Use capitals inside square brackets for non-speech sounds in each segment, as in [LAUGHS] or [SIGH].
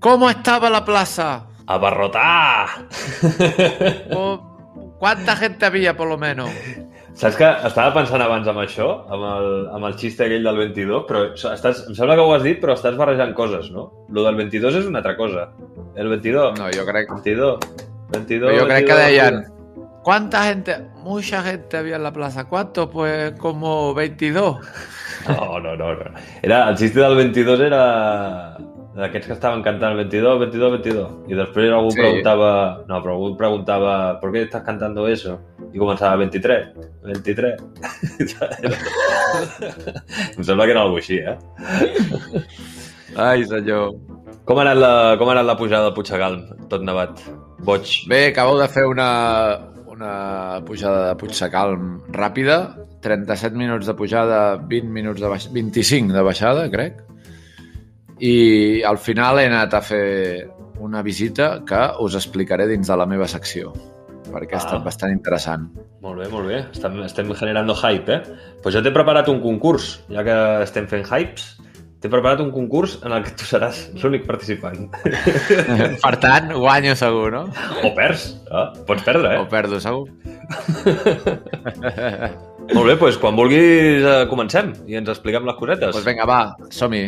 ¿Cómo estaba la plaza? Abarrotar! [LAUGHS] O- ¿Cuánta gente había, por lo menos? Saps que estava pensant abans amb això, amb el, amb el xiste aquell del 22, però estàs, em sembla que ho has dit, però estàs barrejant coses, no? Lo del 22 és una altra cosa. El 22, No, jo crec, 22, 22, jo crec que 22, deien... ¿Cuánta gente? Mucha gente había en la plaza. ¿Cuánto? Pues como 22. No, no, no, no. Era, el xiste del 22 era d'aquests que estaven cantant el 22, 22, 22. I després algú Sí. preguntava... No, però algú preguntava ¿por qué estás cantando eso? I començava 23, 23. [LAUGHS] em sembla que era alguna així, eh? Ai, senyor. Com ha anat la, com ha anat la pujada del Puigsegalm? Tot nevat. Boig. Bé, acabeu de fer una, una pujada de Puigsecalm ràpida. 37 minuts de pujada, 20 minuts de baixada, 25 de baixada, crec. I al final he anat a fer una visita que us explicaré dins de la meva secció, perquè ha Ah. estat bastant interessant. Molt bé, molt bé. Estem, estem generando hype, eh? Pues jo t'he preparat un concurs, ja que estem fent hypes. T'he preparat un concurs en el que tu seràs l'únic participant. [LAUGHS] per tant, guanyo segur, no? O perds. Ah, pots perdre, eh? O perdo segur. [LAUGHS] Molt bé, doncs quan vulguis eh, comencem i ens expliquem les cosetes. Doncs vinga, va, som-hi.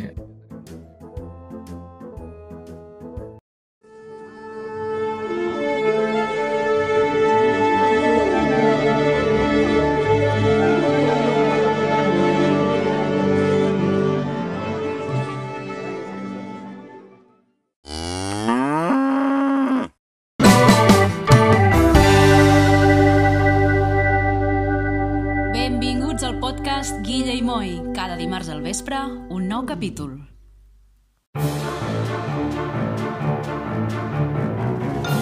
Dimarts al vespre, un nou capítol.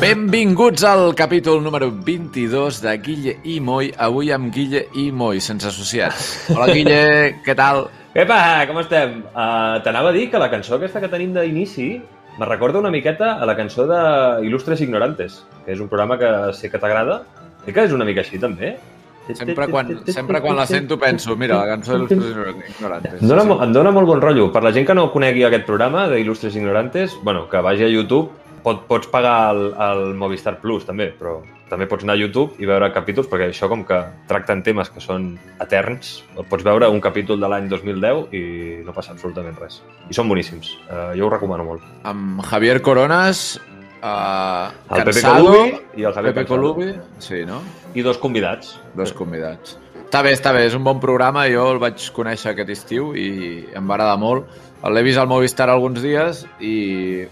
Benvinguts al capítol número 22 de Guille i Moi. Avui amb Guille i Moi, sense associats. Hola, Guille, [LAUGHS] què tal? Epa, com estem? Uh, T'anava a dir que la cançó aquesta que tenim d'inici me recorda una miqueta a la cançó de Il·lustres Ignorantes, que és un programa que sé que t'agrada. Sé que és una mica així, també. Sempre quan, sempre quan la sento penso, mira, la cançó dels [LAUGHS] ignorantes. Em dóna, em dóna molt bon rotllo. Per la gent que no conegui aquest programa d'Il·lustres Ignorantes, bueno, que vagi a YouTube, pot, pots pagar el, el Movistar Plus, també, però també pots anar a YouTube i veure capítols, perquè això com que tracten temes que són eterns, pots veure un capítol de l'any 2010 i no passa absolutament res. I són boníssims. Uh, jo ho recomano molt. Amb Javier Coronas, uh, El Pepe Cansado, Colubi i el Javier Pepe. Colubi, sí, no? I dos convidats. Dos convidats. Està bé, està bé, és un bon programa, jo el vaig conèixer aquest estiu i em va agradar molt. L'he vist al Movistar alguns dies i,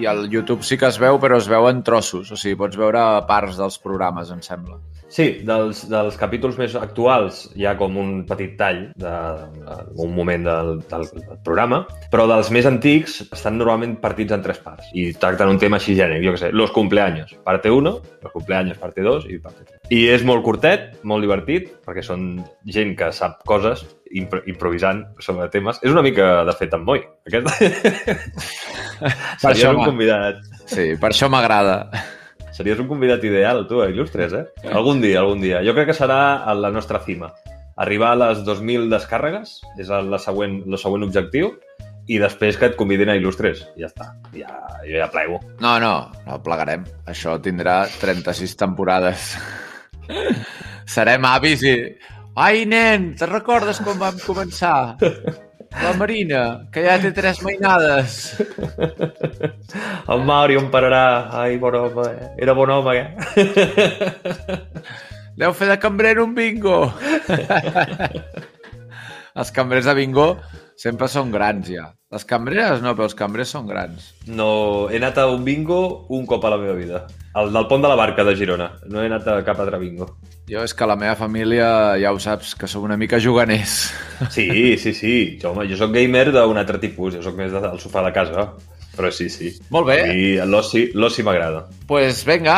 i al YouTube sí que es veu, però es veu en trossos, o sigui, pots veure parts dels programes, em sembla. Sí, dels, dels capítols més actuals hi ha com un petit tall d'un moment del, del, del programa, però dels més antics estan normalment partits en tres parts i tracten un tema així genèric, jo què sé, los cumpleaños, parte 1, los cumpleaños, parte 2 i parte 3. I és molt curtet, molt divertit, perquè són gent que sap coses impro improvisant sobre temes. És una mica, de fet, en Moi. Aquest... Per Seria això un convidat. Sí, per això m'agrada. Series un convidat ideal, tu, a Il·lustres, eh? Algun dia, algun dia. Jo crec que serà a la nostra cima. Arribar a les 2.000 descàrregues és el següent, el següent objectiu i després que et convidin a Il·lustres. Ja està. Ja, jo ja plego. No, no, no plegarem. Això tindrà 36 temporades. Serem avis i... Ai, nen, te recordes quan vam començar? La Marina, que ja té tres mainades. El Mauri on pararà? Ai, bon home, eh? Era bon home, eh? Deu fer de cambrer un bingo. els cambrers de bingo sempre són grans, ja. Les cambreres no, però els cambrers són grans. No, he anat a un bingo un cop a la meva vida. El del pont de la barca de Girona. No he anat a cap altre bingo. Jo és que la meva família, ja ho saps, que som una mica juganers. Sí, sí, sí. Jo, home, jo sóc gamer d'un altre tipus. Jo sóc més del sofà de casa. Però sí, sí. Molt bé. I l'oci l'oci m'agrada. pues vinga,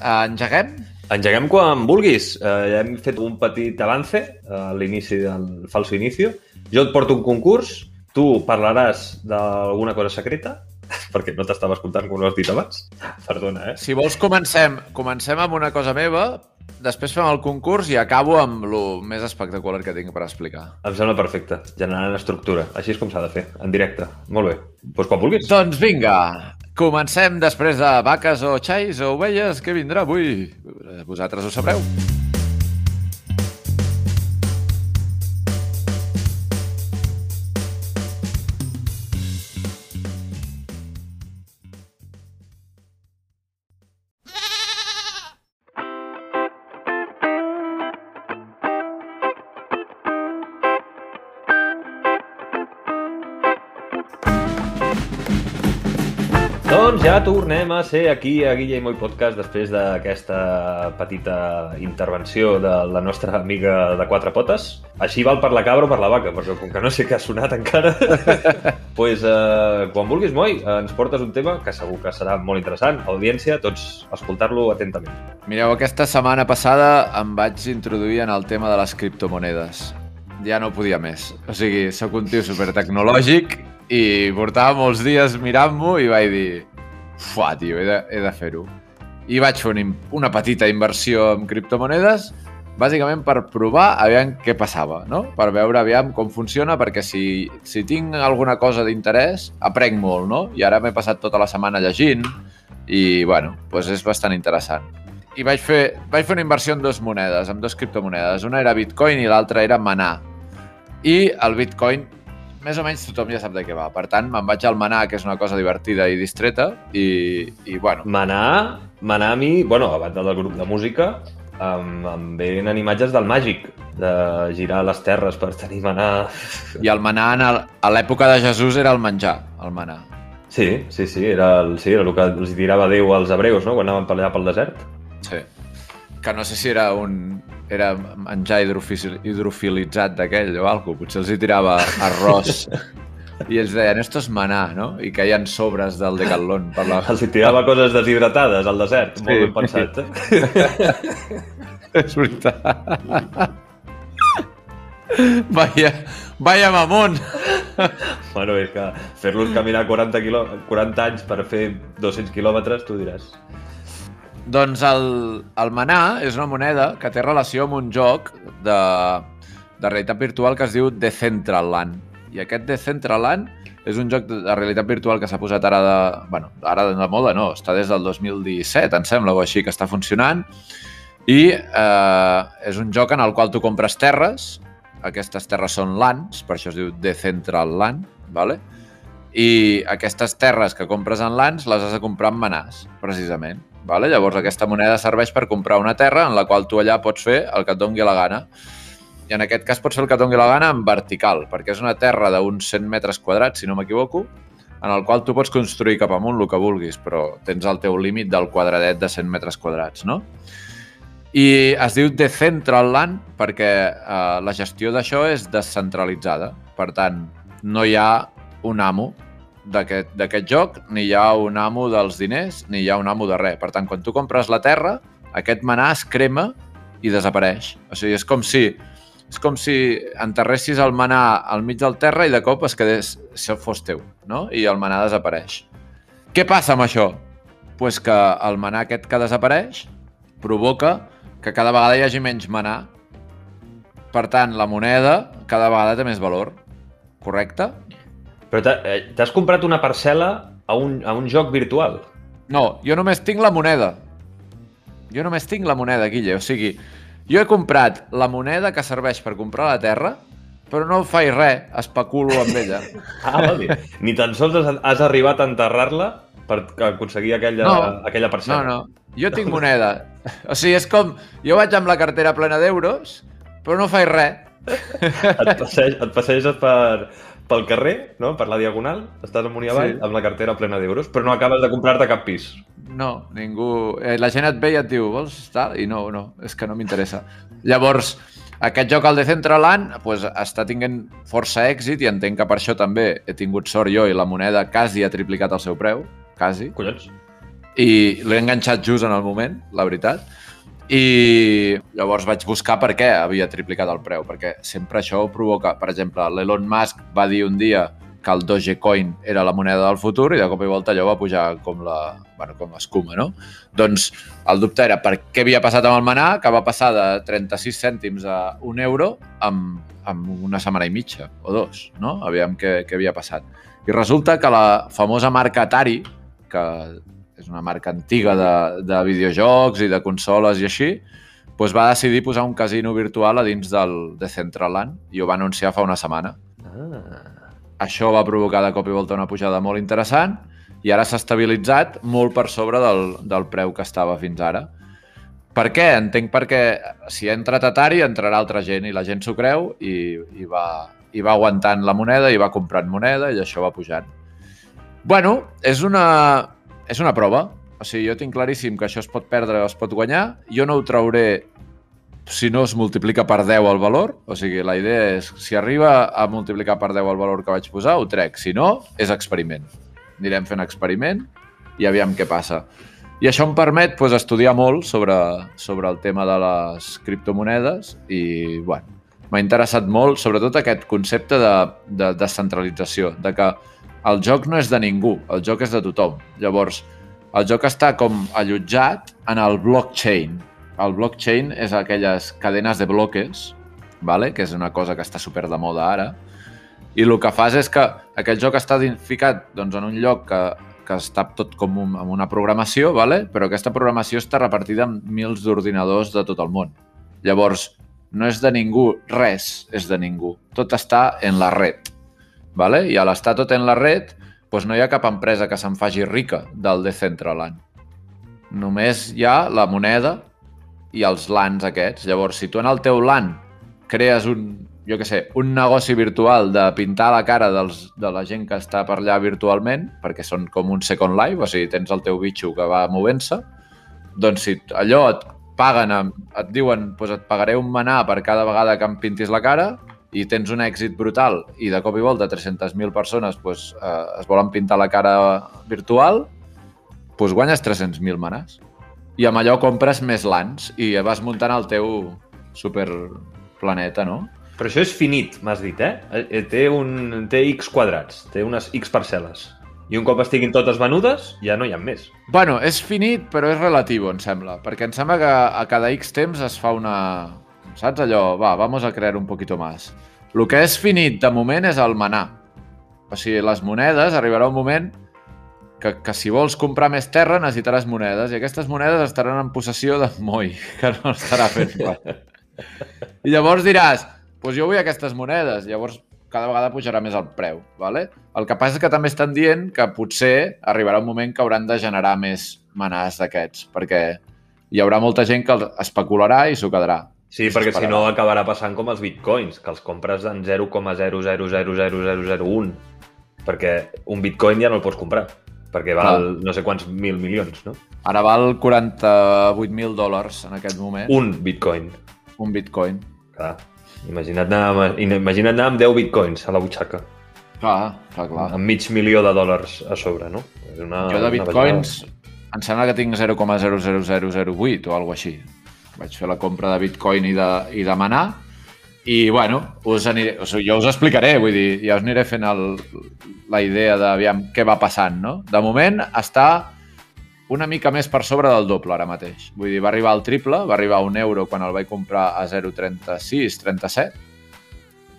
engeguem? Engeguem quan vulguis. Eh, ja hem fet un petit avance a l'inici del falso inicio. Jo et porto un concurs, tu parlaràs d'alguna cosa secreta, [LAUGHS] perquè no t'estava escoltant com ho has dit abans. Perdona, eh? Si vols, comencem. Comencem amb una cosa meva, després fem el concurs i acabo amb lo més espectacular que tinc per explicar. Em sembla perfecte, generant estructura. Així és com s'ha de fer, en directe. Molt bé. Doncs quan vulguis. Doncs vinga, Comencem després de vaques o xais o ovelles. Què vindrà avui? Vosaltres ho sabreu. Tornem a ser aquí a Guilla i Moi Podcast després d'aquesta petita intervenció de la nostra amiga de quatre potes. Així val per la cabra o per la vaca, perquè com que no sé què ha sonat encara, [LAUGHS] pues, eh, quan vulguis, Moi, ens portes un tema que segur que serà molt interessant. Audiència, tots escoltar-lo atentament. Mireu, aquesta setmana passada em vaig introduir en el tema de les criptomonedes. Ja no podia més. O sigui, sóc un tio supertecnològic i portava molts dies mirant-m'ho i vaig dir fuà, tio, he de, de fer-ho. I vaig fer una, una petita inversió en criptomonedes bàsicament per provar aviam què passava, no? Per veure aviam com funciona, perquè si, si tinc alguna cosa d'interès, aprenc molt, no? I ara m'he passat tota la setmana llegint i, bueno, doncs és bastant interessant. I vaig fer, vaig fer una inversió en dues monedes, en dues criptomonedes. Una era Bitcoin i l'altra era Manar. I el Bitcoin, més o menys tothom ja sap de què va. Per tant, me'n vaig al Manar, que és una cosa divertida i distreta, i, i bueno, Manar, Manar a mi, bueno, a banda del grup de música, em, em venen imatges del màgic, de girar les terres per tenir manar. i el Manar en el, a l'època de Jesús era el menjar, el Manar. Sí, sí, sí, era el, sí, era el que els tirava Déu als hebreus, no?, quan anaven per allà pel desert. Sí. Que no sé si era un... Era menjar hidrofil, hidrofilitzat d'aquell o alguna cosa. Potser els hi tirava arròs [LAUGHS] i ells deien, esto es manar, no? I caien sobres del decatlon per la... Els hi tirava coses deshidratades al desert, molt Sí. ben pensat. Eh? [LAUGHS] És veritat. Vaya, vaya mamón. bueno, és que fer-los caminar 40, quilò... 40 anys per fer 200 quilòmetres, tu diràs. Doncs el, el manar és una moneda que té relació amb un joc de, de realitat virtual que es diu Decentraland. I aquest Decentraland és un joc de, realitat virtual que s'ha posat ara de... Bueno, ara de moda no, està des del 2017, em sembla, o així, que està funcionant. I eh, és un joc en el qual tu compres terres, aquestes terres són lands, per això es diu Decentral Land, ¿vale? i aquestes terres que compres en lands les has de comprar en manars, precisament. Vale? Llavors aquesta moneda serveix per comprar una terra en la qual tu allà pots fer el que et dongui la gana. I en aquest cas pots fer el que et dongui la gana en vertical, perquè és una terra d'uns 100 metres quadrats, si no m'equivoco, en el qual tu pots construir cap amunt el que vulguis, però tens el teu límit del quadradet de 100 metres quadrats, no? I es diu Decentraland perquè eh, la gestió d'això és descentralitzada. Per tant, no hi ha un amo d'aquest joc, ni hi ha un amo dels diners, ni hi ha un amo de res. Per tant, quan tu compres la terra, aquest manar es crema i desapareix. O sigui, és com si és com si enterressis el manar al mig del terra i de cop es quedés, això fos teu, no? I el manar desapareix. Què passa amb això? pues que el manar aquest que desapareix provoca que cada vegada hi hagi menys manar. Per tant, la moneda cada vegada té més valor. Correcte? Però eh, t'has comprat una parcel·la a un, a un joc virtual. No, jo només tinc la moneda. Jo només tinc la moneda, Guille. O sigui, jo he comprat la moneda que serveix per comprar la terra, però no faig res, especulo amb ella. [LAUGHS] Ah, vale. Ni tan sols has, has arribat a enterrar-la per aconseguir aquella, No. aquella No, parcel·la. no, jo tinc moneda. O sigui, és com... Jo vaig amb la cartera plena d'euros, però no faig res. Et, passeges, et passeges per, pel carrer, no? per la diagonal, estàs amunt i avall, Sí. amb la cartera plena d'euros, però no acabes de comprar-te cap pis. No, ningú... Eh, la gent et ve i et diu, vols estar? I no, no, és que no m'interessa. Llavors, aquest joc, el Decentraland, pues, està tinguent força èxit i entenc que per això també he tingut sort jo i la moneda quasi ha triplicat el seu preu, quasi, Collons. i l'he enganxat just en el moment, la veritat. I llavors vaig buscar per què havia triplicat el preu, perquè sempre això provoca... Per exemple, l'Elon Musk va dir un dia que el Dogecoin era la moneda del futur i de cop i volta allò va pujar com la, bueno, com l'escuma, no? Doncs el dubte era per què havia passat amb el manar, que va passar de 36 cèntims a un euro amb, amb una setmana i mitja, o dos, no? Aviam què, què havia passat. I resulta que la famosa marca Atari, que és una marca antiga de, de videojocs i de consoles i així, doncs va decidir posar un casino virtual a dins del Decentraland i ho va anunciar fa una setmana. Ah. Això va provocar de cop i volta una pujada molt interessant i ara s'ha estabilitzat molt per sobre del, del preu que estava fins ara. Per què? Entenc perquè si ha entrat Atari entrarà altra gent i la gent s'ho creu i, i, va, i va aguantant la moneda i va comprant moneda i això va pujant. Bueno, és una, és una prova. O sigui, jo tinc claríssim que això es pot perdre o es pot guanyar. Jo no ho trauré si no es multiplica per 10 el valor. O sigui, la idea és, si arriba a multiplicar per 10 el valor que vaig posar, ho trec. Si no, és experiment. Anirem fent experiment i aviam què passa. I això em permet pues, estudiar molt sobre, sobre el tema de les criptomonedes i, bueno, m'ha interessat molt, sobretot aquest concepte de, de descentralització, de que el joc no és de ningú, el joc és de tothom. Llavors, el joc està com allotjat en el blockchain. El blockchain és aquelles cadenes de bloques, vale? que és una cosa que està super de moda ara, i el que fas és que aquest joc està ficat doncs, en un lloc que, que està tot com un, amb una programació, vale? però aquesta programació està repartida en mils d'ordinadors de tot el món. Llavors, no és de ningú res, és de ningú. Tot està en la red. Vale? I a l'estar tot en la red, doncs no hi ha cap empresa que se'n faci rica del Decentraland. Només hi ha la moneda i els LANs aquests. Llavors, si tu en el teu LAN crees un, jo que sé, un negoci virtual de pintar la cara dels, de la gent que està per allà virtualment, perquè són com un Second Life, o sigui, tens el teu bitxo que va movent-se, doncs si allò et paguen, et diuen, doncs et pagaré un manà per cada vegada que em pintis la cara, i tens un èxit brutal i de cop i volta 300.000 persones pues, eh, es volen pintar la cara virtual, pues guanyes 300.000 manars. I amb allò compres més lans i vas muntant el teu superplaneta, no? Però això és finit, m'has dit, eh? eh? Té, un, té X quadrats, té unes X parcel·les. I un cop estiguin totes venudes, ja no hi ha més. Bueno, és finit, però és relatiu, em sembla. Perquè em sembla que a cada X temps es fa una, saps allò? Va, vamos a crear un poquito más. El que és finit de moment és el manar. O sigui, les monedes, arribarà un moment que, que si vols comprar més terra necessitaràs monedes i aquestes monedes estaran en possessió de Moi, [LAUGHS] que no estarà fent res. I llavors diràs, doncs pues jo vull aquestes monedes. Llavors cada vegada pujarà més el preu. ¿vale? El que passa és que també estan dient que potser arribarà un moment que hauran de generar més manars d'aquests, perquè hi haurà molta gent que especularà i s'ho quedarà. Sí, perquè si no acabarà passant com els bitcoins, que els compres en 0,000001, perquè un bitcoin ja no el pots comprar, perquè val Clar. no sé quants mil milions, no? Ara val 48.000 dòlars en aquest moment. Un bitcoin. Un bitcoin. Clar. Imagina't anar, imagina't anar amb 10 bitcoins a la butxaca. Clar, clar, clar. Amb mig milió de dòlars a sobre, no? És una, jo de bitcoins em sembla que tinc 0,00008 o alguna així vaig fer la compra de bitcoin i de, i de manar i, bueno, us aniré, o sigui, jo us explicaré, vull dir, ja us aniré fent el, la idea de aviam, què va passant, no? De moment està una mica més per sobre del doble ara mateix. Vull dir, va arribar al triple, va arribar a un euro quan el vaig comprar a 0,36, 37,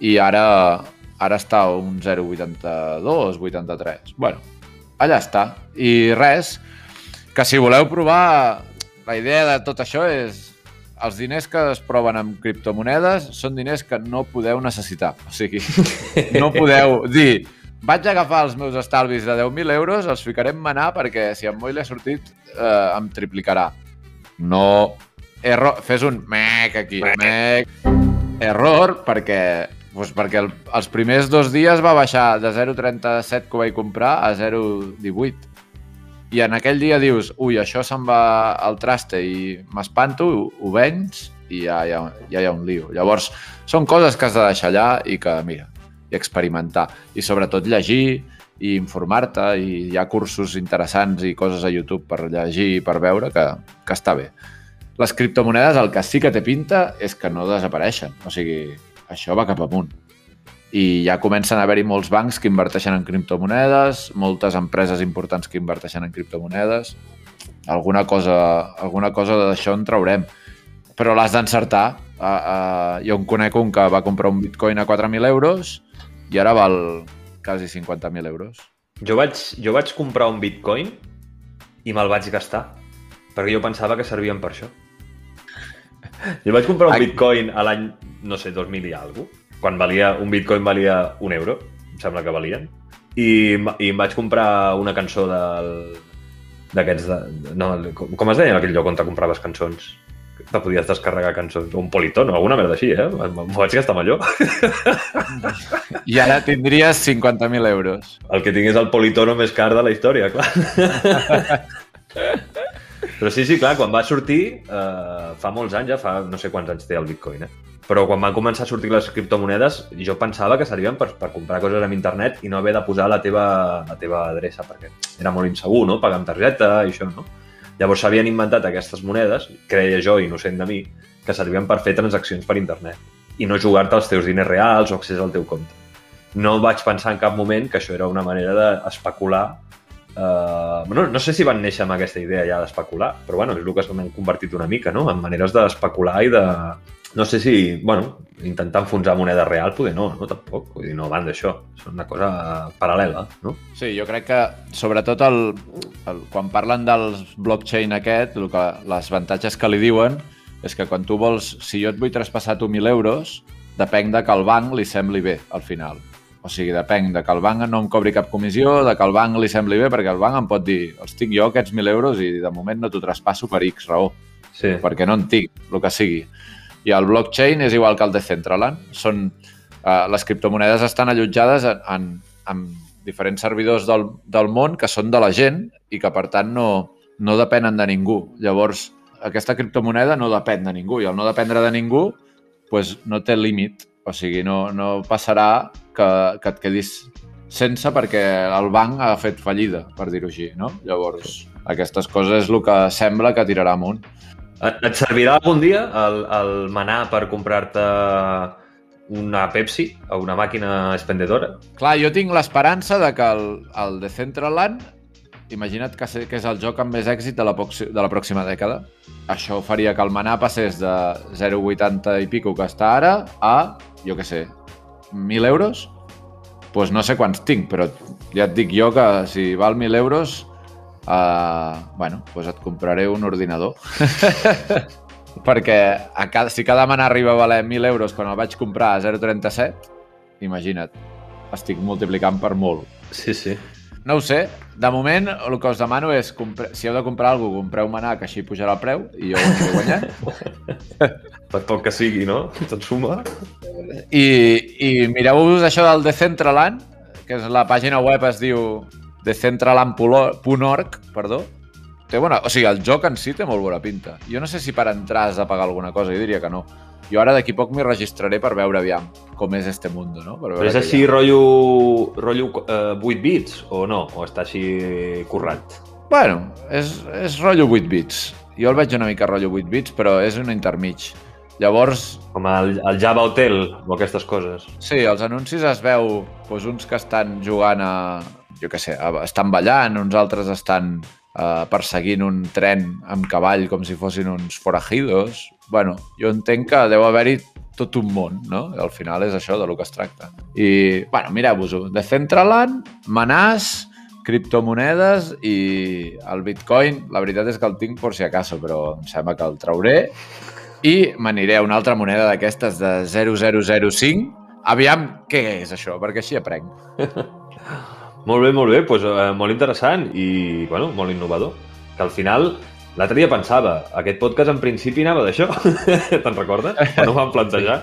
i ara, ara està a un 0,82, 83. Bueno, allà està. I res, que si voleu provar, la idea de tot això és els diners que es proven amb criptomonedes són diners que no podeu necessitar. O sigui, [LAUGHS] no podeu dir vaig agafar els meus estalvis de 10.000 euros, els ficaré en manar perquè si en Moi l'he sortit eh, em triplicarà. No. Error. Fes un mec aquí. Mec. Error perquè doncs perquè el, els primers dos dies va baixar de 0,37 que ho vaig comprar a 0,18 i en aquell dia dius, ui, això se'n va al traste i m'espanto, ho, ho vens i ja, ja, ja hi ha un lío. Llavors, són coses que has de deixar allà i que, mira, i experimentar. I sobretot llegir i informar-te i hi ha cursos interessants i coses a YouTube per llegir i per veure que, que està bé. Les criptomonedes el que sí que té pinta és que no desapareixen. O sigui, això va cap amunt i ja comencen a haver-hi molts bancs que inverteixen en criptomonedes, moltes empreses importants que inverteixen en criptomonedes. Alguna cosa, alguna cosa d'això en traurem. Però l'has d'encertar. Uh, uh, jo en conec un que va comprar un bitcoin a 4.000 euros i ara val quasi 50.000 euros. Jo vaig, jo vaig comprar un bitcoin i me'l vaig gastar, perquè jo pensava que servien per això. Jo vaig comprar un bitcoin a l'any, no sé, 2000 i alguna quan valia, un bitcoin valia un euro, em sembla que valien, i, i em vaig comprar una cançó del d'aquests de, no, com, com es deia en aquell lloc on te compraves cançons te podies descarregar cançons, un politono, alguna merda així, eh? M'ho vaig gastar amb allò. I ara tindries 50.000 euros. El que tinc és el politono més car de la història, clar. Però sí, sí, clar, quan va sortir, eh, fa molts anys, ja fa no sé quants anys té el bitcoin, eh? Però quan van començar a sortir les criptomonedes, jo pensava que servien per, per comprar coses en internet i no haver de posar la teva, la teva adreça, perquè era molt insegur, no?, pagar amb targeta i això, no? Llavors s'havien inventat aquestes monedes, creia jo, innocent de mi, que servien per fer transaccions per internet i no jugar-te els teus diners reals o accés al teu compte. No vaig pensar en cap moment que això era una manera d'especular Uh, no, no sé si van néixer amb aquesta idea ja d'especular, però bueno, és el que s'han convertit una mica, no? En maneres d'especular i de... No sé si, bueno, intentar enfonsar moneda real, poder no, no tampoc. Vull dir, no van d'això. És una cosa paral·lela, no? Sí, jo crec que sobretot el, el, quan parlen del blockchain aquest, el que, les avantatges que li diuen és que quan tu vols, si jo et vull traspassar tu 1.000 euros, depèn de que el banc li sembli bé al final. O sigui, depèn de que el banc no em cobri cap comissió, de que el banc li sembli bé, perquè el banc em pot dir els tinc jo aquests 1.000 euros i de moment no t'ho traspasso per X raó, Sí. perquè no en tinc, el que sigui. I el blockchain és igual que el Decentraland. Són, eh, les criptomonedes estan allotjades en, en, en diferents servidors del, del món que són de la gent i que, per tant, no, no depenen de ningú. Llavors, aquesta criptomoneda no depèn de ningú i al no dependre de ningú pues, no té límit. O sigui, no, no passarà que, que et quedis sense perquè el banc ha fet fallida, per dir-ho així, no? Llavors, aquestes coses és el que sembla que tirarà amunt. Et servirà algun dia el, el manar per comprar-te una Pepsi o una màquina expendedora? Clar, jo tinc l'esperança de que el, el Decentraland, imagina't que, que és el joc amb més èxit de la, de la pròxima dècada, això faria que el manar passés de 0,80 i pico que està ara a, jo què sé, 1.000 euros? Doncs pues no sé quants tinc, però ja et dic jo que si val 1.000 euros, uh, bueno, pues et compraré un ordinador. [LAUGHS] Perquè a cada, si cada manar arriba a valer 1.000 euros quan el vaig comprar a 0,37, imagina't, estic multiplicant per molt. Sí, sí. No ho sé, de moment el que us demano és, compre... si heu de comprar alguna cosa, compreu manar, que així pujarà el preu i jo ho aniré guanyant. [LAUGHS] Per poc que sigui, no? Tot suma. I, i mireu-vos això del Decentraland, que és la pàgina web es diu decentraland.org, perdó. Té bona... O sigui, el joc en si té molt bona pinta. Jo no sé si per entrar has de pagar alguna cosa, jo diria que no. Jo ara d'aquí poc m'hi registraré per veure aviam com és este mundo, no? Per veure Però és així ha. rotllo, rotllo eh, 8 bits o no? O està així currat? Bueno, és, és rotllo 8 bits. Jo el veig una mica rotllo 8 bits, però és un intermig. Llavors, Com el, el Java Hotel o aquestes coses. Sí, els anuncis es veu doncs, uns que estan jugant a... Jo què sé, estan ballant, uns altres estan uh, perseguint un tren amb cavall com si fossin uns forajidos. bueno, jo entenc que deu haver-hi tot un món, no? Al final és això de lo que es tracta. I, bueno, mireu-vos-ho. Decentraland, Manàs, criptomonedes i el Bitcoin, la veritat és que el tinc per si acaso, però em sembla que el trauré i m'aniré a una altra moneda d'aquestes de 0005. Aviam què és això, perquè així aprenc. [LAUGHS] Molt bé, molt bé, doncs, eh, molt interessant i bueno, molt innovador. Que al final, l'altre dia pensava, aquest podcast en principi anava d'això. [LAUGHS] Te'n recordes? Quan ho vam plantejar.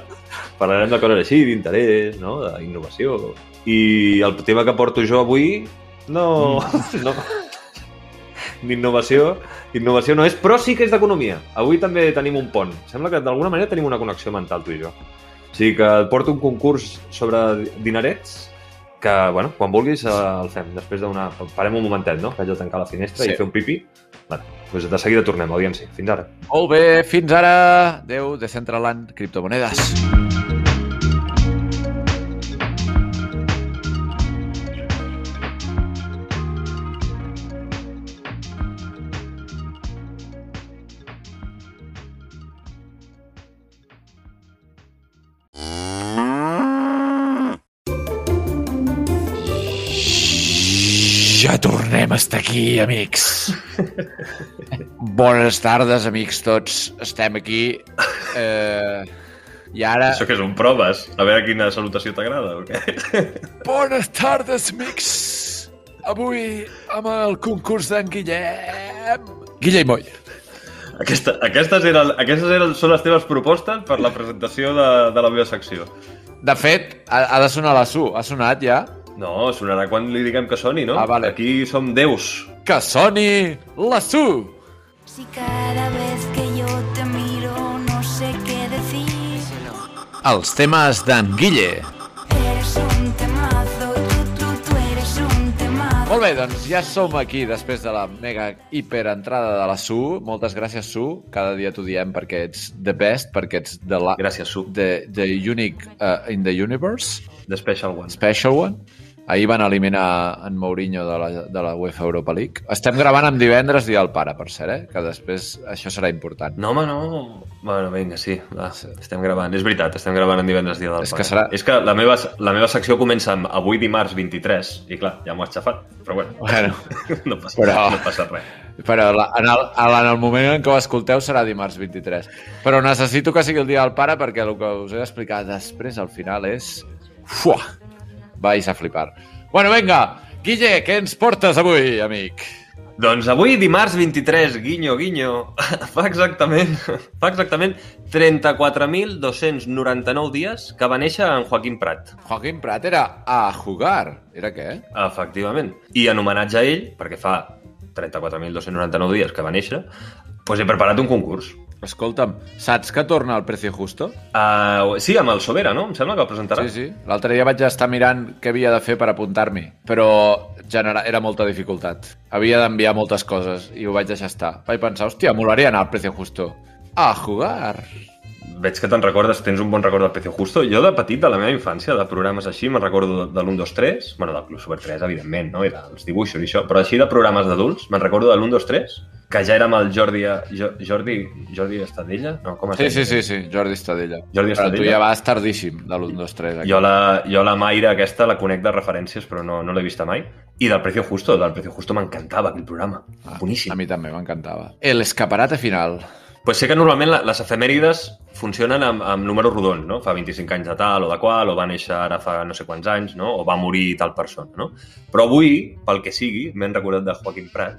Parlarem de coses així, d'interès, no? d'innovació. I el tema que porto jo avui, no... no d'innovació, innovació no és, però sí que és d'economia. Avui també tenim un pont. Sembla que d'alguna manera tenim una connexió mental, tu i jo. O sigui que et porto un concurs sobre dinerets que, bueno, quan vulguis eh, el fem. Després d'una... Parem un momentet, no? Haig de tancar la finestra Sí. i fer un pipi. Vale. Doncs de seguida tornem, audiència. Fins ara. Molt bé, fins ara. Adéu, Decentraland, criptomonedes. Ja tornem a estar aquí, amics. Bones tardes, amics tots. Estem aquí. Eh, I ara... Això que són proves? A veure quina salutació t'agrada o què? Bones tardes, amics. Avui amb el concurs d'en Guillem. Guillem Moll. Aquesta, aquestes eren, aquestes eren, són les teves propostes per la presentació de, de la meva secció. De fet, ha, ha de sonar la SU. Ha sonat ja? No, sonarà quan li diguem que soni, no? Ah, vale. Aquí som déus. Que soni la SU! Si cada vez que yo te miro no sé qué decir. Els temes d'en Guille. Eres un temazo, eres un temazo. Molt bé, doncs ja som aquí després de la mega hiper entrada de la Su. Moltes gràcies, Su. Cada dia t'ho diem perquè ets the best, perquè ets the, la... Gràcies, Su. the, the unique uh, in the universe, The Special One. special one. Ahir van eliminar en Mourinho de la, de la UEFA Europa League. Estem gravant amb divendres dia del pare, per cert, eh? que després això serà important. No, home, no. Bueno, vinga, sí, va, estem gravant. És veritat, estem gravant en divendres dia del És pare. que serà- És que la meva, la meva secció comença amb avui dimarts 23, i clar, ja m'ho has xafat, però bueno, Bueno, [LAUGHS] no passa, Però- no passa res. però la, en, el, en el moment en què ho escolteu serà dimarts 23. Però necessito que sigui el dia del pare perquè el que us he d'explicar després, al final, és... Fuà! Vais a flipar. Bueno, vinga, Guille, què ens portes avui, amic? Doncs avui, dimarts 23, guinyo, guinyo, [LAUGHS] fa exactament, [LAUGHS] fa exactament 34.299 dies que va néixer en Joaquim Prat. Joaquín Prat era a jugar. Era què? Efectivament. I en homenatge a ell, perquè fa 34.299 dies que va néixer, doncs he preparat un concurs. Escolta'm, saps que torna al Precio Justo? Uh, sí, amb el Sobera, no? Em sembla que el presentarà. Sí, sí. L'altre dia vaig estar mirant què havia de fer per apuntar-m'hi, però genera... era molta dificultat. Havia d'enviar moltes coses i ho vaig deixar estar. Vaig pensar, hòstia, molaria anar al Precio Justo. A jugar! Veig que te'n recordes, tens un bon record del Precio Justo. Jo de petit, de la meva infància, de programes així, me'n recordo de l'1, 2, 3, bueno, del Club Super 3, evidentment, no? I dels dibuixos i això, però així de programes d'adults, me'n recordo de l'1, 2, 3, que ja era amb el Jordi, Jo- Jordi, Jordi Estadella? No, com es Sí, sí, sí, sí, Jordi Estadella. Jordi Però tu Estadella. ja vas tardíssim de l'1, 2, 3. Aquí. Jo la, jo la Mayra aquesta la conec de referències, però no, no l'he vista mai. I del Precio Justo, del Precio Justo m'encantava aquell programa. Ah, Boníssim. A mi també m'encantava. El escaparate final. Pues sé que normalment les efemèrides funcionen amb, amb números rodons, no? Fa 25 anys de tal o de qual, o va néixer ara fa no sé quants anys, no? O va morir tal persona, no? Però avui, pel que sigui, m'he recordat de Joaquim Prat.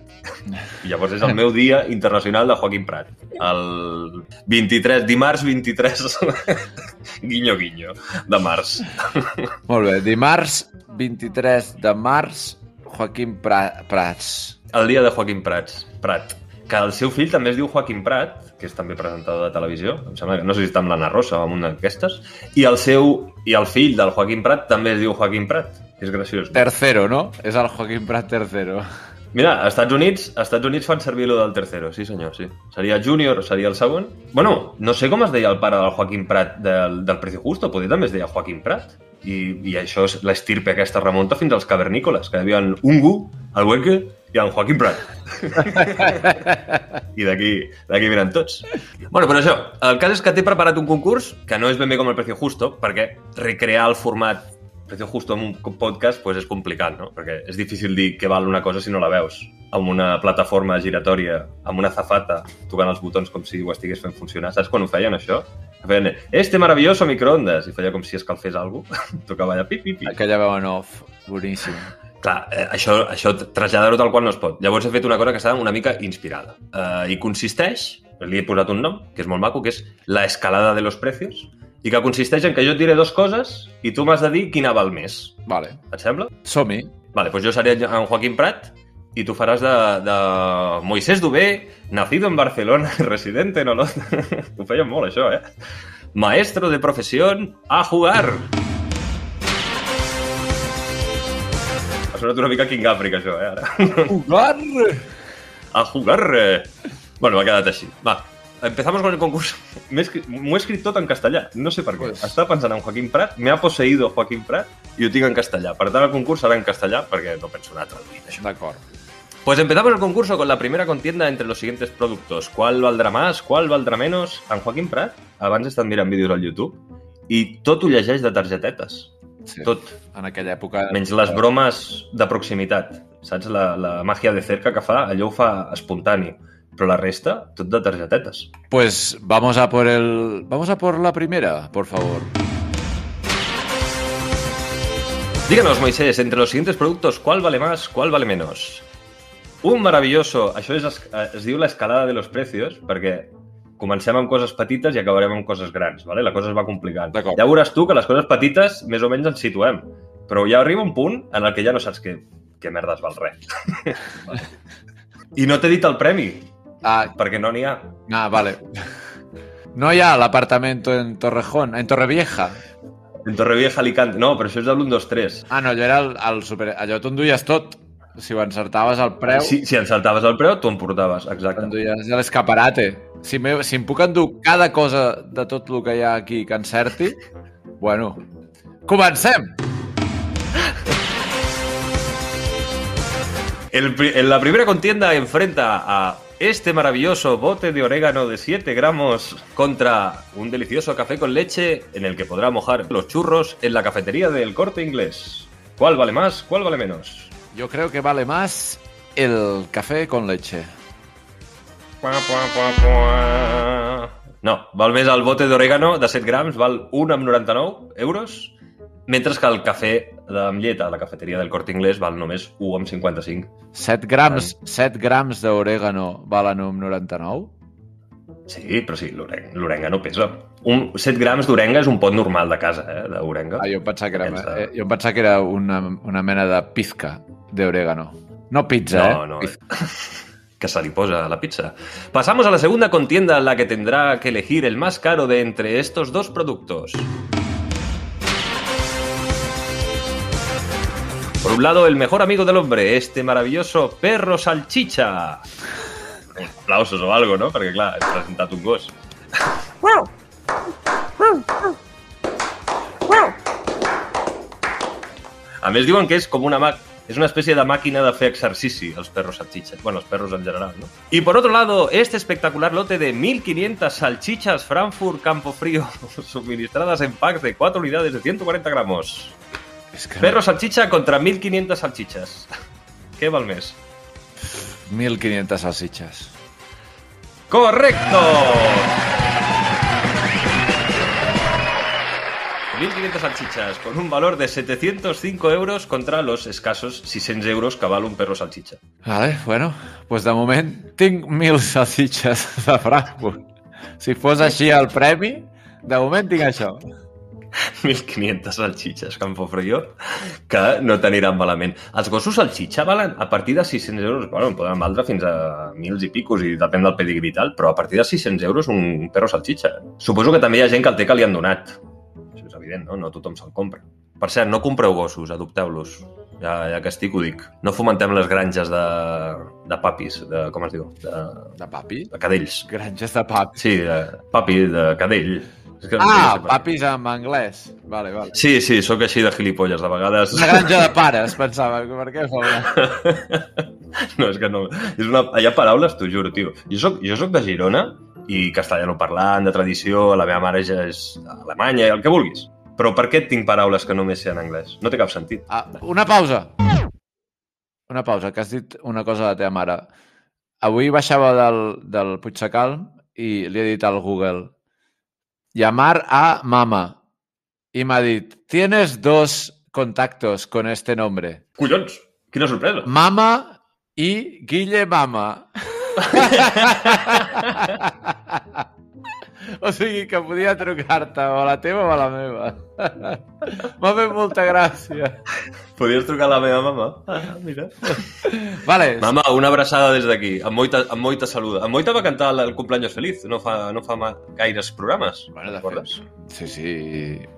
I llavors és el meu dia internacional de Joaquim Prat. El 23, dimarts 23, [LAUGHS] guinyo, guinyo, de març. Molt bé, dimarts 23 de març, Joaquim Pra Prats. El dia de Joaquim Prats, Prat. Que el seu fill també es diu Joaquim Prat, que és també presentador de televisió, em sembla que no sé si està amb l'Anna Rosa o amb una d'aquestes, i el seu i el fill del Joaquim Prat també es diu Joaquim Prat, és graciós. no? Tercero, no? És el Joaquim Prat tercero. Mira, als Estats Units, als Estats Units fan servir lo del tercero, sí senyor, sí. Seria Junior, seria el segon. Bueno, no sé com es deia el pare del Joaquim Prat del, del Precio Justo, potser també es deia Joaquim Prat. I, i això és l'estirpe aquesta remunta fins als cavernícoles, que devien Ungu, el Hueque i en Joaquim Prat. [LAUGHS] I d'aquí d'aquí venen tots. Bueno, però això, el cas és que t'he preparat un concurs que no és ben bé com el Precio Justo, perquè recrear el format Precio Justo en un podcast pues, és complicat, no? Perquè és difícil dir que val una cosa si no la veus. Amb una plataforma giratòria, amb una zafata, tocant els botons com si ho estigués fent funcionar. Saps quan ho feien, això? Feien, este maravilloso microondas, i feia com si escalfés alguna [LAUGHS] cosa. Tocava allà, pip, pip, pip. Aquella veu en off, boníssim. Clar, eh, això, això traslladar-ho tal qual no es pot. Llavors he fet una cosa que està una mica inspirada. Eh, I consisteix, li he posat un nom, que és molt maco, que és la escalada de los precios, i que consisteix en que jo et diré dues coses i tu m'has de dir quina val més. Vale, Et sembla? som-hi. Vale, doncs jo seré en Joaquim Prat i tu faràs de, de Moisés Dubé, nacido en Barcelona, [LAUGHS] residente en Olot. Ho feien molt, això, eh? Maestro de profesión a jugar. Ha sonat una mica King Africa, això, eh, ara. Jugar! a jugar. Bueno, ha quedat així. Va, empezamos con el concurso. [LAUGHS] Escrit- M'ho he escrit tot en castellà, no sé per què. Pues- Estava pensant en Joaquim Prat, me ha poseído Joaquim Prat i ho tinc en castellà. Per tant, el concurs serà en castellà perquè no penso anar traduint això. D'acord. Pues empezamos el concurso con la primera contienda entre los siguientes productos. ¿Cuál valdrà más? ¿Cuál valdrà menos? En Joaquim Prat, abans he estat mirant vídeos al YouTube, i tot ho llegeix de targetetes. Sí. Tot. En aquella època... Menys les bromes de proximitat. saps? La, la màgia de cerca que fa, allò ho fa espontani. Però la resta, tot de targetetes. Pues vamos a por el... Vamos a por la primera, por favor. Díganos, Moisés, entre los siguientes productos, ¿cuál vale más, cuál vale menos? Un maravilloso... Això és, es, es diu l'escalada de los precios, perquè comencem amb coses petites i acabarem amb coses grans, ¿vale? la cosa es va complicant. Ja veuràs tu que les coses petites més o menys ens situem, però ja arriba un punt en el que ja no saps què, què merdes val res. [LAUGHS] I no t'he dit el premi, Ah, perquè no n'hi ha. ah, vale. No hi ha l'apartamento en Torrejón, en Torrevieja. En Torrevieja, Alicante... No, però això és de l'1, 2, 3. Ah, no, allò era el, el super... Allò t'ho enduies tot. Si ho encertaves al preu, Si, si encertaves el preu, t'ho emportaves, exacte. t'enduies a l'escaparate. Si, me, si em puc endur cada cosa de tot el que hi ha aquí que encerti, [LAUGHS] bueno, comencem! El en la primera contienda enfrenta a este maravilloso bote de orégano de 7 gramos contra un delicioso café con leche en el que podrá mojar los churros en la cafetería del corte inglés. ¿Cuál vale más? ¿Cuál vale menos? Yo creo que vale más el café con leche. No, val més el bote d'orégano de 7 grams, val 1,99 euros, mentre que el cafè de- amb llet a la cafeteria del Corte Inglés val només 1,55. 7 grams, 7 grams d'orégano valen un 99? Sí, però sí, l'oren- l'orengano pesa. Un 7 grams d'orenga és un pot normal de casa, eh, d'orenga. Ah, jo em pensava que era, Pensa. eh, jo em pensava que era una, una mena de pizca d'orégano. No pizza, No, eh? no, Pizca. [LAUGHS] que se li posa a la pizza. Pasamos a la segunda contienda en la que tendrá que elegir el más caro de entre estos dos productos. Por un lado, el mejor amigo del hombre, este maravilloso perro salchicha. Aplausos o algo, no? Perquè, clar, has presentat un gos. A més, diuen que és com una mà... És una especie de máquina de fer exercici, els perros salchichas. Bueno, els perros en general, ¿no? Y por otro lado, este espectacular lote de 1.500 salchichas Frankfurt Campofrío [LAUGHS] suministradas en packs de 4 unidades de 140 gramos. És que Perro salchicha contra 1.500 salchichas. Què val més? 1.500 salsitxes. ¡Correcto! 1.500 salchichas con un valor de 705 euros contra los escasos 600 euros que val un perro salchicha. Vale, bueno, pues de moment tinc 1.000 salsitxes de Frankfurt. Si fos així el premi, de moment tinc això. 1.500 salchichas Campofrío que no t'aniran malament. Els gossos salchicha valen a partir de 600 euros, bueno, en poden valdre fins a 1.000 i picos i depèn del pedigrí i tal, però a partir de 600 euros un perro salchicha. Suposo que també hi ha gent que el té que li han donat. Això és evident, no? No tothom se'l compra. Per cert, no compreu gossos, adopteu-los. Ja, ja que estic ho dic. No fomentem les granges de, de papis, de, com es diu? De, De papi? de cadells. Granges de papi. Sí, de papi, de cadell. És que no Ah, papis en anglès. Vale, vale. Sí, sí, sóc així de gilipolles. De vegades... Una granja de pares, pensava. Per què fa [LAUGHS] No, és que no... És una... Hi ha paraules, t'ho juro, tio. Jo soc, jo soc de Girona i castellano parlant, de tradició, la meva mare ja és alemanya, el que vulguis. Però per què tinc paraules que només sé en anglès? No té cap sentit. Ah, una pausa. Una pausa, que has dit una cosa a la teva mare. Avui baixava del, del Puigsecalm i li he dit al Google llamar a mama. M'ha dit, tienes dos contactos con este nombre. Collons! Quina sorpresa! Mama i Guille Mama. [LAUGHS] [LAUGHS] o sigui que podia trucar-te o a la teva o a la meva. M'ha fet molta gràcia. Podies trucar a la meva mama? Ah, mira. Vale, Mama, una abraçada des d'aquí, amb moita, amb moita saluda. Amb moita va cantar el, el cumpleaños feliz, no fa, no fa gaires programes. Bueno, de recordes? Sí, sí,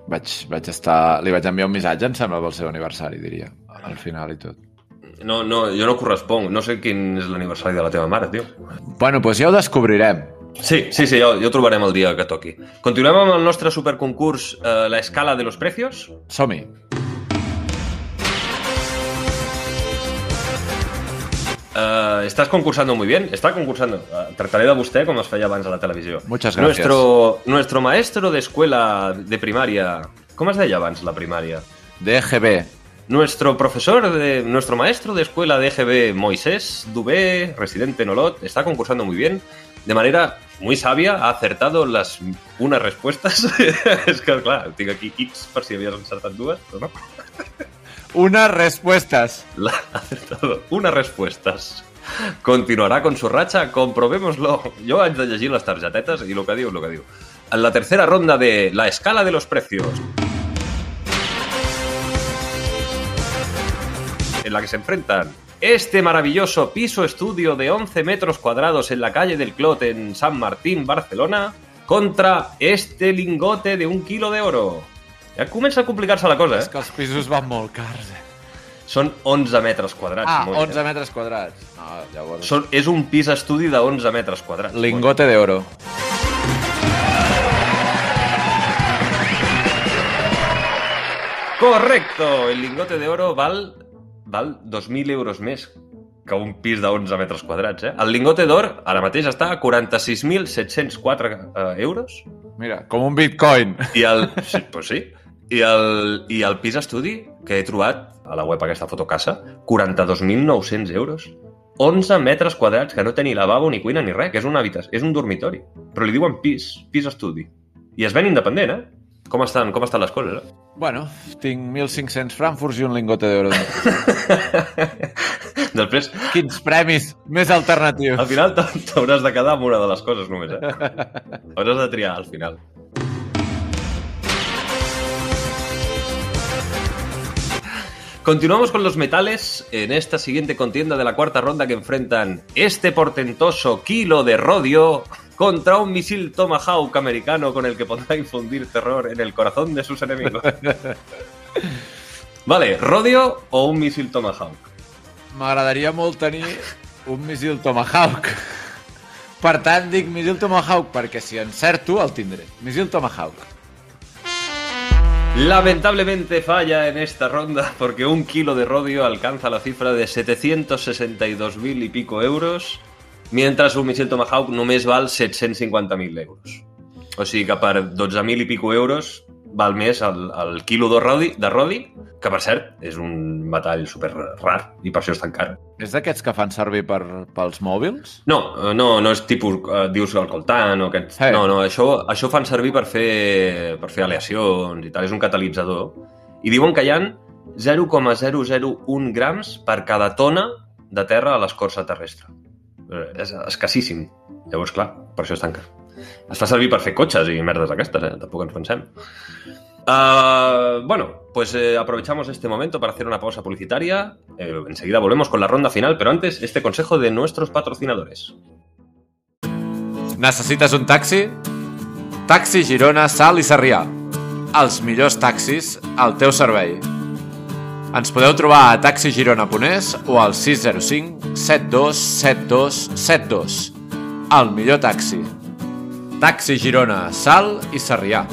vaig, vaig estar... Li vaig enviar un missatge, em sembla, pel seu aniversari, diria, al final i tot. No, no, jo no corresponc. No sé quin és l'aniversari de la teva mare, tio. Bueno, doncs ja ho descobrirem. Sí, sí, sí, ja ho trobarem el dia que toqui. Continuem amb el nostre superconcurs eh, La escala de los precios. Som-hi. Eh, estás concursando muy bien. Está concursando. Eh, trataré de vostè com es feia abans a la televisió. Muchas gracias. Nuestro, nuestro maestro de escuela de primaria... Com es deia abans la primària? DGB. Nuestro profesor, de, nuestro maestro de escuela de EGB, Moisés Dubé, residente en Olot, está concursando muy bien. De manera muy sabia, ha acertado las unas respuestas. [LAUGHS] és que, clar, tinc aquí X per si encertat dues, però no. [LAUGHS] Unas respuestas. La, ha acertado unas respuestas. Continuará con su racha, comprobémoslo. Jo haig de llegir les targetetes i el que diu, el que diu. En la tercera ronda de la escala de los precios. En la que se enfrentan este maravilloso piso estudio de 11 metros cuadrados en la calle del Clot en San Martín, Barcelona, contra este lingote de un kilo de oro. Ja comença a complicar-se la cosa, És eh? que els pisos van molt cars. Eh? Són 11 metres quadrats. Ah, Moix, 11 eh? metres quadrats. No, llavors... Són, és un pis estudi de 11 metres quadrats. Lingote de oro. Correcto! El lingote de oro val, val 2.000 euros més que un pis de 11 metres quadrats. Eh? El lingote d'or ara mateix està a 46.704 eh, euros Mira, com un bitcoin. i el... Sí, pues sí. I el, I el pis estudi que he trobat a la web aquesta fotocasa, 42.900 euros. 11 metres quadrats, que no té ni lavabo, ni cuina, ni res, que és una habitació, és un dormitori. Però li diuen pis, pis estudi. I es ven independent, eh? Com estan, com estan les coses, eh? Bueno, tinc 1.500 frankfurts i un lingote d'oro. [LAUGHS] Després, Quins premis més alternatius. al final t'ha- t'hauràs de quedar amb una de les coses només, eh? [LAUGHS] Hauràs de triar al final. Continuamos con los metales en esta siguiente contienda de la cuarta ronda que enfrentan este portentoso kilo de rodio contra un misil Tomahawk americano con el que podrá infundir terror en el corazón de sus enemigos. [LAUGHS] Vale, rodio o un misil Tomahawk. M'agradaria molt tenir un missil Tomahawk. Per tant, dic missil Tomahawk, perquè si encerto, el tindré. Missil Tomahawk. Lamentablemente falla en esta ronda porque un kilo de rodio alcanza la cifra de 762.000 y pico euros, mientras un misil Tomahawk només val 750.000 euros. O sigui que per 12.000 i pico euros val més el, el quilo de rodi, de rodi, que per cert és un metall super rar i per això és tan car. És d'aquests que fan servir per, pels mòbils? No, eh, no, no és tipus, eh, dius el coltant o aquest... Sí. No, no, això, això fan servir per fer, per fer aleacions i tal, és un catalitzador. I diuen que hi han 0,001 grams per cada tona de terra a l'escorça terrestre. Eh, És escassíssim. Llavors, clar, per això és tan car. Es fa servir per fer cotxes i merdes d'aquestes, eh? Tampoc ens. Uh, bueno, pues eh, aprovechamos este momento para hacer una pausa publicitaria. Eh, enseguida volvemos con la ronda final, pero antes este consejo de nuestros patrocinadores. Necessites un taxi? Taxi Girona, Sal i Sarrià. Els millors taxis al teu servei. Ens podeu trobar a taxigirona.es o al 605 72 72 72. El millor taxi. Taxi Girona, Sal i Sarrià.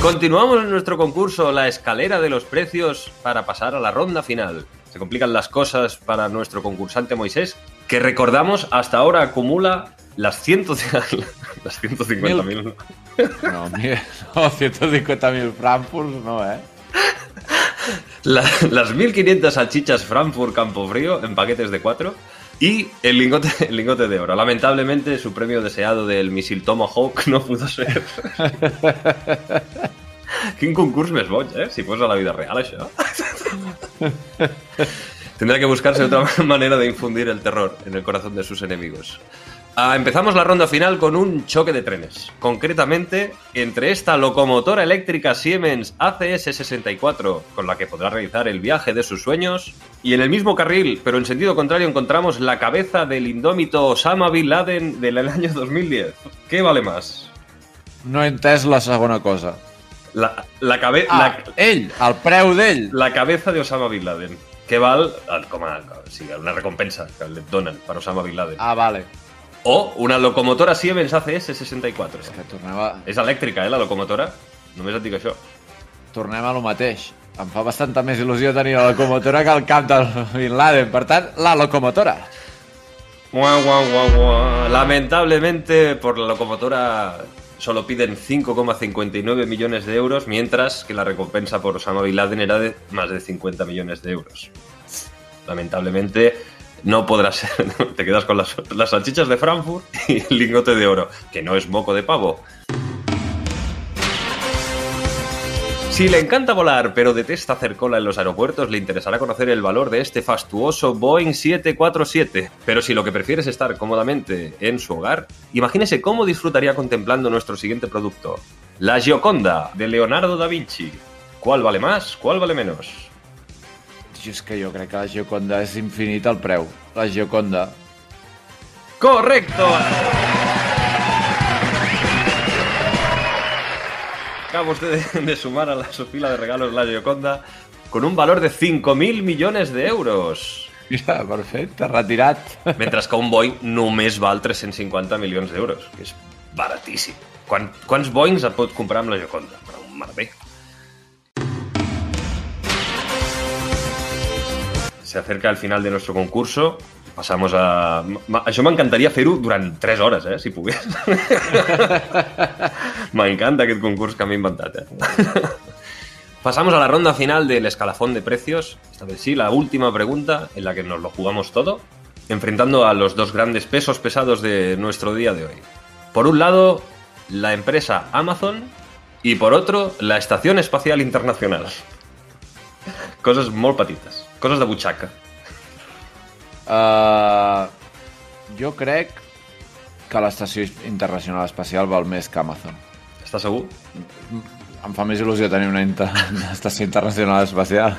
Continuamos en nuestro concurso La escalera de los precios para pasar a la ronda final. Se complican las cosas para nuestro concursante Moisés, que recordamos hasta ahora acumula las, ciento... [LAUGHS] las 150.000. No, no 150.000 frankfurts no, eh? La- las 1.500 salchichas Frankfurt Campofrío en paquetes de 4 y el lingote, el lingote de oro. Lamentablemente, su premio deseado del misil Tomahawk [LAUGHS] no pudo ser. [LAUGHS] Quin concurs més boig, eh? Si fos a la vida real, això. Tendrá que buscarse otra [LAUGHS] manera de infundir el terror en el corazón de sus enemigos. Ah, empezamos la ronda final con un choque de trenes. Concretamente, entre esta locomotora eléctrica Siemens ACS-64, con la que podrá realizar el viaje de sus sueños, y en el mismo carril, pero en sentido contrario, encontramos la cabeza del indómito Osama Bin Laden del [LAUGHS] año 2010. ¿Qué vale más? No entès la segona cosa. La, la, cabe- Ah, la, ell, el preu d'ell. la cabeza de Osama Bin Laden. Què val eh, com a, o sigui, una recompensa que li donen per Osama Bin Laden. Ah, vale. O una locomotora Siemens ACS-64. Que tornem a, És elèctrica, eh, la locomotora? Només et dic això. tornem a lo mateix. Em fa bastanta més il·lusió tenir la locomotora que el cap del Bin Laden. Per tant, la locomotora. Guau, guau, guau, guau. Lamentablemente, por la locomotora solo piden 5,59 millones de euros, mientras que la recompensa por Osama Bin Laden era de más de 50 millones de euros. Lamentablemente, no podrá ser. [LAUGHS] Te quedas con las, las salchichas de Frankfurt y el lingote de oro, que no es moco de pavo. Si le encanta volar pero detesta hacer cola en los aeropuertos, le interesará conocer el valor de este fastuoso Boeing 747. Pero si lo que prefiere es estar cómodamente en su hogar, imagínese cómo disfrutaría contemplando nuestro siguiente producto, la Gioconda de Leonardo da Vinci. ¿Cuál vale más? ¿Cuál vale menos? Jo és que jo crec que la Gioconda és infinit el preu. La Gioconda. ¡Correcto! Acaba usted de, de sumar a la su fila de regalos la Gioconda con un valor de 5.000 millones de euros. Mira, perfecte, retirat. Mentre que un Boeing només val 350 milions d'euros, que és baratíssim. Quan, quants Boeings et pots comprar amb la Gioconda? Però un merder. Se acerca el final de nuestro concurso. Pasamos a... Això m'encantaria fer-ho durant 3 hores, eh, si pogués. [LAUGHS] M'encanta aquest concurs que m'he inventat, eh. Pasamos a la ronda final del escalafón de precios. Esta vez sí, la última pregunta en la que nos lo jugamos todo, enfrentando a los dos grandes pesos pesados de nuestro día de hoy. Por un lado, la empresa Amazon y por otro, la Estación Espacial Internacional. Coses molt petites, coses de butxaca. Uh, jo crec que l'Estació Internacional Espacial val més que Amazon. Estàs segur? Em fa més il·lusió tenir una, inter... [LAUGHS] una estació internacional espacial.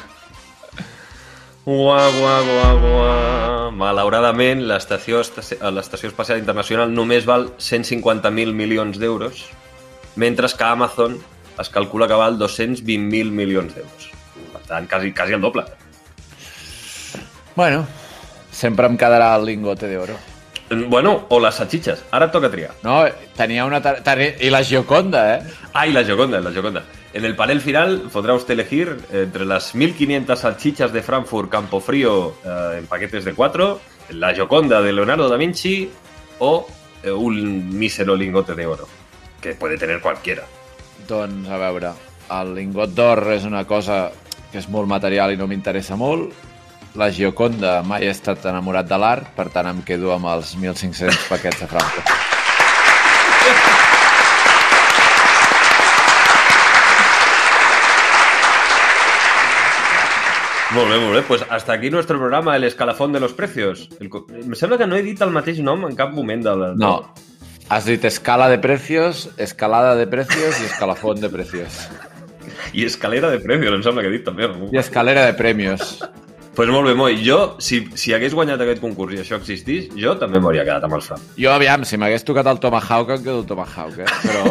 Guà, guà, guà, guà. Malauradament, l'estació l'Estació Espacial Internacional només val 150.000 milions d'euros, mentre que Amazon es calcula que val 220.000 milions d'euros. Per tant, quasi, quasi el doble. Bueno, sempre em quedarà el lingote d'oro. Bueno, o les salchichas. Ara et toca triar. No, tenia una... tenia- I la Gioconda, eh? Ah, y la Gioconda, la Gioconda. En el panel final podrá usted elegir entre las 1500 salchichas de Frankfurt Campofrío eh, en paquetes de 4, la Gioconda de Leonardo da Vinci o eh, un mísero lingote de oro, que puede tener cualquiera. Doncs, a veure, el lingot d'or és una cosa que és molt material i no m'interessa molt. La Gioconda mai he estat enamorat de l'art, per tant em quedo amb els 1.500 paquets de Frankfurt. Molt bé, molt bé. Pues hasta aquí nuestro programa, el escalafón de los precios. El Em sembla que no he dit el mateix nom en cap moment de la... No, has dit escala de precios, escalada de precios i escalafón de precios. I escalera de precios, em sembla que he dit també. I escalera de premios. Pues molt bé, Moi. Jo, si, si hagués guanyat aquest concurs i això existís, jo també m'hauria quedat amb els Fram. Jo, aviam, si m'hagués tocat el Tomahawk, em quedo el Tomahawk, eh? Però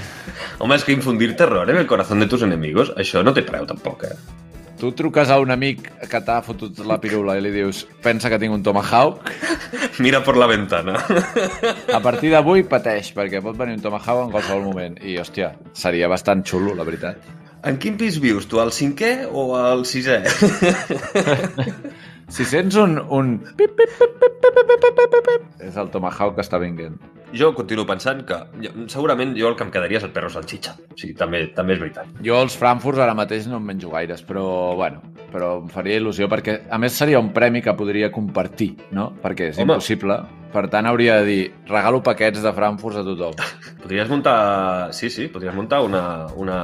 [LAUGHS] Home, és que infundir terror en el corazón de tus enemigos, això no té preu tampoc, eh? tu truques a un amic que t'ha fotut la pirula i li dius pensa que tinc un Tomahawk, [LAUGHS] Mira por la ventana. [LAUGHS] a partir d'avui pateix, perquè pot venir un Tomahawk en qualsevol moment. I, hòstia, seria bastant xulo, la veritat. En quin pis vius, tu? Al cinquè o al sisè? [LAUGHS] Si sents un... un... Pip, pip, pip, pip, pip, pip, pip, pip, pip, és el Tomahawk que està vinguent. Jo continuo pensant que jo- segurament jo el que em quedaria és el perro salchicha. Sí, també, també és veritat. Jo els Frankfurts ara mateix no en menjo gaires, però, bueno, però em faria il·lusió perquè, a més, seria un premi que podria compartir, no? Perquè és Home. impossible. Per tant, hauria de dir, regalo paquets de Frankfurts a tothom. Podries muntar... Sí, sí, podries muntar una, una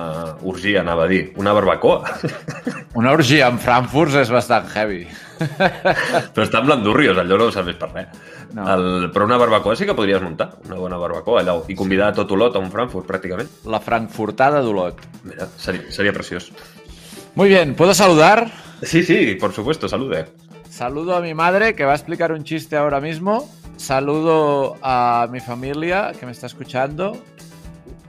orgia, anava a dir. Una barbacoa. Una orgia amb Frankfurts és bastant heavy. [LAUGHS] Però estan blandurrios, allò no ho serveix per res. No. El, però una barbacoa sí que podries muntar. Una bona barbacoa, allò. I convidar a tot Olot a un Frankfurt, pràcticament. La frankfurtada d'Olot. Mira, seria, seria preciós. Muy bien, ¿puedo saludar? Sí, sí, por supuesto, salude. Saludo a mi madre que va a explicar un chiste ahora mismo. Saludo a mi familia que me está escuchando.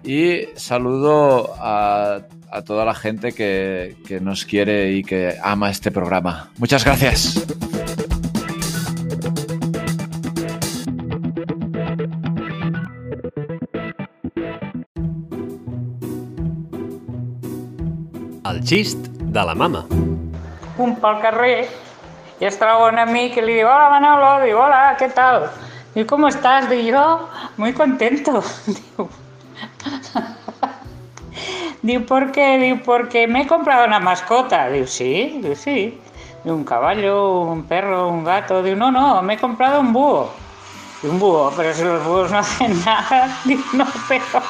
Y saludo a, a toda la gente que, que nos quiere y que ama este programa. Muchas gracias. El xist de la mama. un pel carrer i es troba un amic i li diu, hola Manolo, diu, hola, què tal? Diu, ¿cómo estás? Diu, yo, muy contento. [LAUGHS] Diu, diu, ¿por qué? Diu, porque me he comprado una mascota. Diu, sí, diu, sí. Diu, un caballo, un perro, un gato. Diu, no, no, me he comprado un búho. Diu, un búho, pero si los búhos no hacen [LAUGHS] nada. Diu, no, pero...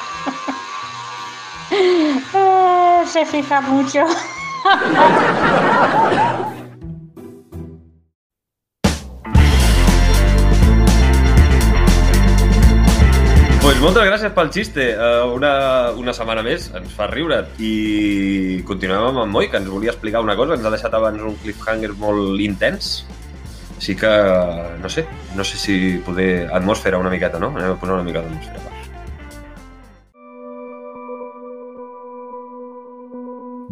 Eh, [LAUGHS] se fija mucho. [LAUGHS] moltes gràcies pel xiste. Uh, una, una setmana més ens fa riure. I continuem amb en Moi, que ens volia explicar una cosa. Ens ha deixat abans un cliffhanger molt intens. Així que, no sé, no sé si poder... Atmosfera una miqueta, no? Anem a posar una mica d'atmosfera.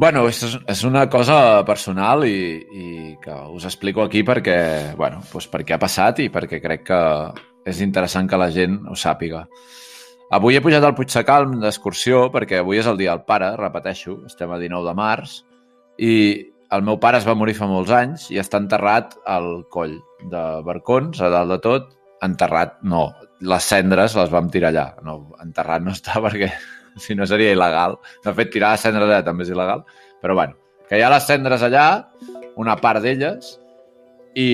Bueno, és, és una cosa personal i, i que us explico aquí perquè, bueno, doncs perquè ha passat i perquè crec que és interessant que la gent ho sàpiga. Avui he pujat al Puigsecalm d'excursió perquè avui és el dia del pare, repeteixo, estem a 19 de març, i el meu pare es va morir fa molts anys i està enterrat al coll de Barcons, a dalt de tot. Enterrat, no, les cendres les vam tirar allà. No, enterrat no està [LAUGHS] perquè si no seria il·legal. De fet, tirar les cendres allà també és il·legal. Però bueno, que hi ha les cendres allà, una part d'elles, i,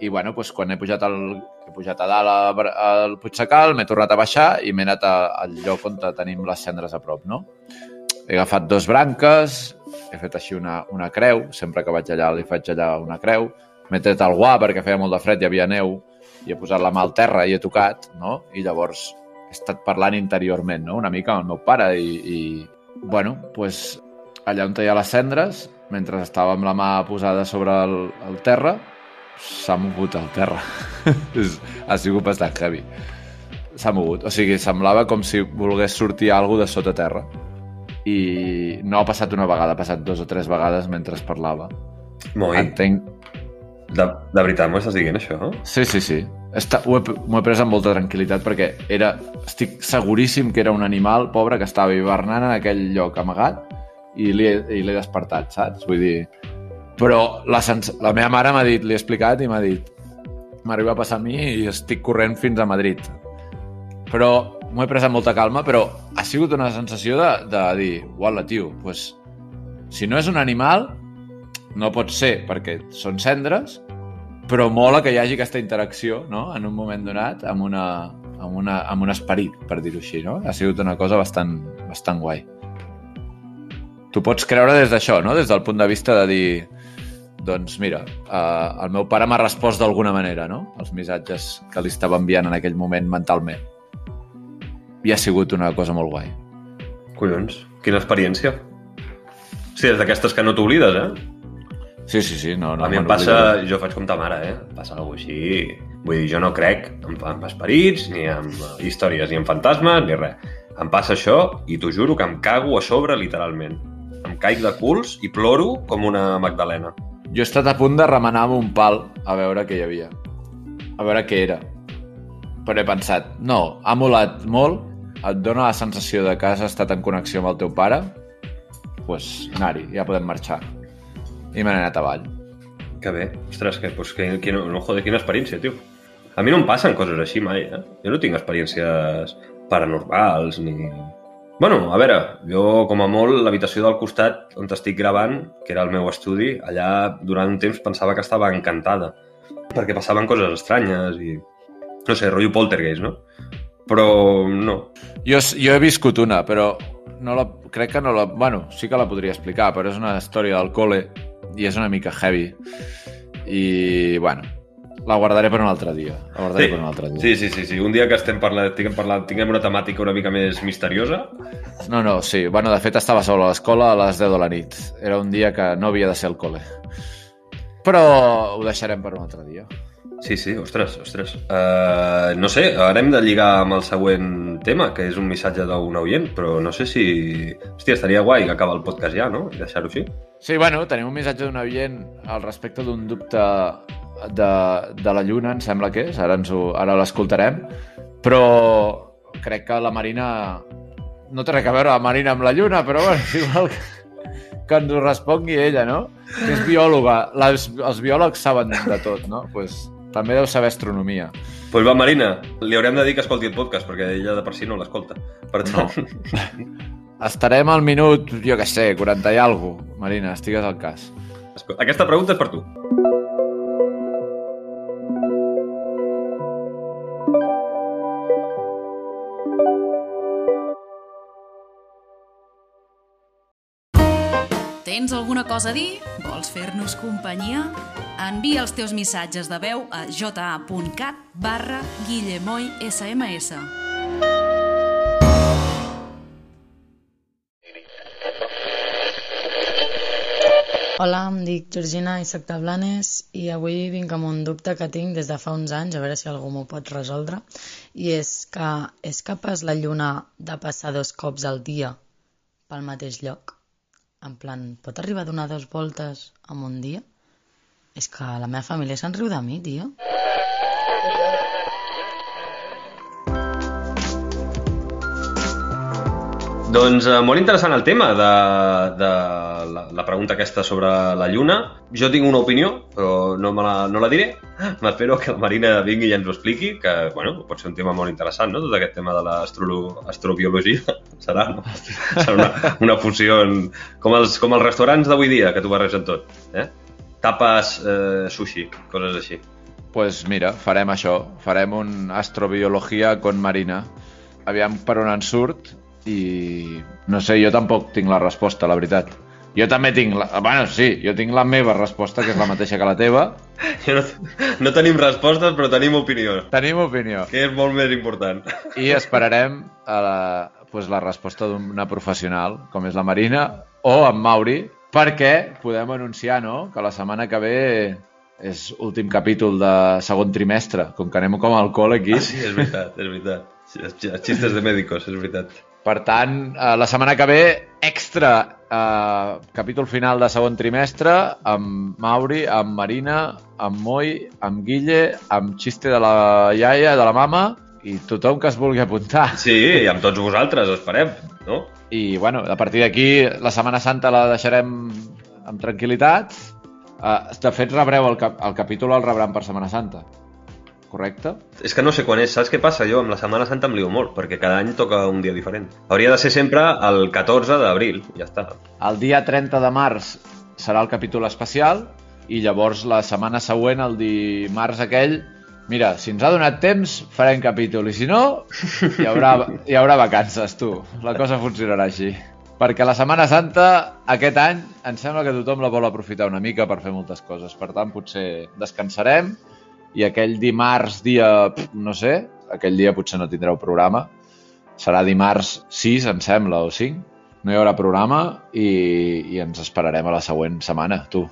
i bueno, doncs quan he pujat, al, he pujat a dalt al Puigsecal, m'he tornat a baixar i m'he anat a, al lloc on tenim les cendres a prop, no? He agafat dos branques, he fet així una, una creu, sempre que vaig allà li faig allà una creu, m'he tret el guà perquè feia molt de fred, hi havia neu, i he posat la mà al terra i he tocat, no? I llavors he estat parlant interiorment, no? Una mica amb el meu pare i, i bueno, pues, allà on hi ha les cendres, mentre estava amb la mà posada sobre el, el terra, s'ha mogut el terra. [LAUGHS] Ha sigut bastant heavy. S'ha mogut. O sigui, semblava com si volgués sortir alguna de sota terra. I no ha passat una vegada, ha passat dos o tres vegades mentre es parlava. Moi, Entenc... de, de veritat m'ho estàs dient, això? Sí, sí, sí. Està, ho, he, m'ho he pres amb molta tranquil·litat perquè era, estic seguríssim que era un animal pobre que estava hivernant en aquell lloc amagat i l'he despertat, saps? Vull dir... Però la, la meva mare m'ha dit, li he explicat i m'ha dit m'arriba a passar a mi i estic corrent fins a Madrid. Però m'ho he pres amb molta calma, però ha sigut una sensació de, de dir, uala, tio, pues, si no és un animal, no pot ser, perquè són cendres, però mola que hi hagi aquesta interacció, no?, en un moment donat, amb, una, amb, una, amb un esperit, per dir-ho així, no? Ha sigut una cosa bastant, bastant guai. Tu pots creure des d'això, no?, des del punt de vista de dir, doncs mira, eh, el meu pare m'ha respost d'alguna manera, no?, els missatges que li estava enviant en aquell moment mentalment. I ha sigut una cosa molt guai. Collons, quina experiència. Sí, és d'aquestes que no t'oblides, eh? Sí, sí, sí. No, no, a mi em passa, jo faig com ta mare, eh? Em passa alguna així. Vull dir, jo no crec en, en esperits, ni en històries, ni en fantasmes, ni res. Em passa això i t'ho juro que em cago a sobre, literalment. Em caic de culs i ploro com una magdalena. Jo he estat a punt de remenar amb un pal a veure què hi havia. A veure què era. Però he pensat, no, ha molat molt, et dona la sensació de que has estat en connexió amb el teu pare, doncs pues, anar-hi, ja podem marxar. I me n'he anat avall. Que bé. Ostres, que, pues, que, que no, no, joder, quina experiència, tio. A mi no em passen coses així mai, eh? Jo no tinc experiències paranormals ni... Bueno, a veure, jo com a molt l'habitació del costat on estic gravant, que era el meu estudi, allà durant un temps pensava que estava encantada perquè passaven coses estranyes i... No sé, rotllo poltergeist, no? Però no. Jo, jo he viscut una, però no la, crec que no la... Bueno, sí que la podria explicar, però és una història del col·le i és una mica heavy. I, bueno, la guardaré per un altre dia. La guardaré Sí. per un altre dia. Sí, sí, sí, sí. Un dia que estem parlant, tinguem, parlant, tinguem una temàtica una mica més misteriosa, No, no, sí. Bueno, de fet, estava sol a l'escola a les 10 de la nit. Era un dia que no havia de ser al col·le. Però ho deixarem per un altre dia. Sí, sí, ostres, ostres. Uh, no sé, ara hem de lligar amb el següent tema, que és un missatge d'un oient, però no sé si... Hòstia, estaria guai que acaba el podcast ja, no? I deixar-ho així. Sí, bueno, tenim un missatge d'un oient al respecte d'un dubte de, de la Lluna, em sembla que és. Ara, ens ho, ara l'escoltarem. Però crec que la Marina... No té res a veure la Marina amb la Lluna, però bueno, és igual que, que ens ho respongui ella, no? Que és biòloga. Les, els biòlegs saben de tot, no? Pues, també deu saber astronomia. Doncs pues va, Marina, li haurem de dir que escolti el podcast, perquè ella de per si no l'escolta. Per tant, Estarem al minut, jo què sé, 40 i alguna Marina, estigues al cas. no. aquesta pregunta és per tu. Tens alguna cosa a dir? Vols fer-nos companyia? Envia els teus missatges de veu a ja.cat barra guillemoy sms. Hola, em dic Georgina i soc de Blanes i avui vinc amb un dubte que tinc des de fa uns anys, a veure si algú m'ho pot resoldre, i és que és capaç la lluna de passar dos cops al dia pel mateix lloc? En plan, pot arribar a donar dos voltes en un dia? És que la meva família se'n riu de mi, tio. Doncs eh, molt interessant el tema de, de la, la pregunta aquesta sobre la Lluna. Jo tinc una opinió, però no, me la, no la diré. [LAUGHS] M'espero que la Marina vingui i ens ho expliqui, que bueno, pot ser un tema molt interessant, no? tot aquest tema de l'astrobiologia. [LAUGHS] Serà, no? [LAUGHS] Serà una, una fusió en, com, els, com els restaurants d'avui dia, que tu barregen tot. Eh? Tapes, eh, sushi, coses així. pues mira, farem això. Farem un astrobiologia con Marina. Aviam per on en surt i no sé, jo tampoc tinc la resposta, la veritat. Jo també tinc... La... Bueno, sí, jo tinc la meva resposta, que és la mateixa que la teva. [LAUGHS] Jo no, no tenim respostes, però tenim opinió, Tenim opinió. que és molt més important. I esperarem a la, pues, la resposta d'una professional, com és la Marina, o en Mauri, perquè podem anunciar no? que la setmana que ve és últim capítol de segon trimestre, com que anem com al col aquí. Ah, sí, és veritat, és veritat. Xistes de médicos, és veritat. Per tant, eh, la setmana que ve, extra eh, capítol final de segon trimestre, amb Mauri, amb Marina, amb Moi, amb Guille, amb xiste de la iaia, de la mama, i tothom que es vulgui apuntar. Sí, i amb tots vosaltres, esperem, no? I, bueno, a partir d'aquí, la Setmana Santa la deixarem amb tranquil·litat. Uh, de fet, rebreu el, cap el capítol el rebran per Setmana Santa. Correcte? És que no sé quan és. Saps què passa? Jo amb la Setmana Santa em lio molt, perquè cada any toca un dia diferent. Hauria de ser sempre el 14 d'abril, ja està. El dia 30 de març serà el capítol especial i llavors la setmana següent, el dimarts aquell, mira, si ens ha donat temps, farem capítol i si no, hi haurà, hi haurà vacances, tu. La cosa funcionarà així. Perquè la Setmana Santa, aquest any, em sembla que tothom la vol aprofitar una mica per fer moltes coses. Per tant, potser descansarem i aquell dimarts, dia, no sé, aquell dia potser no tindreu programa. Serà dimarts 6, em sembla, o 5. No hi haurà programa i, i ens esperarem a la següent setmana, tu.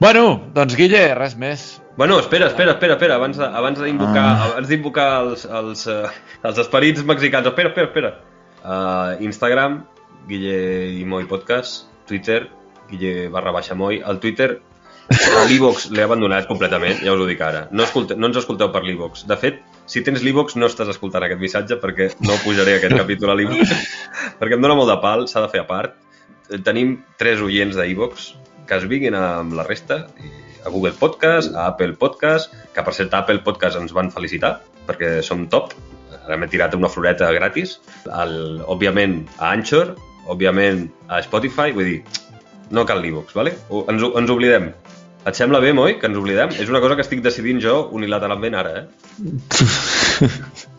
Bueno, doncs Guille, res més. Bueno, espera, espera, espera, espera, abans de- abans d'invocar ah. abans d'invocar els, els, uh, els esperits mexicans. Espera, espera, espera. Uh, Instagram, Guille i Moi Podcast, Twitter, Guille barra baixa Moi. El Twitter, a l'Evox l'he abandonat completament, ja us ho dic ara. No, escolte, no ens escolteu per l'Evox. De fet, si tens l'Evox no estàs escoltant aquest missatge perquè no pujaré aquest capítol a l'Evox [LAUGHS] perquè em dóna molt de pal, s'ha de fer a part. Eh, Tenim tres oients d'Evox que es vinguin amb la resta a Google Podcast, a Apple Podcast, que per cert a Apple Podcast ens van felicitar perquè som top. Ara m'he tirat una floreta gratis. El, òbviament a Anchor, òbviament a Spotify, vull dir, no cal l'Evox, vale? O, ens, ens oblidem. Et sembla bé, Moi, que ens oblidem? És una cosa que estic decidint jo unilateralment ara, eh? [LAUGHS]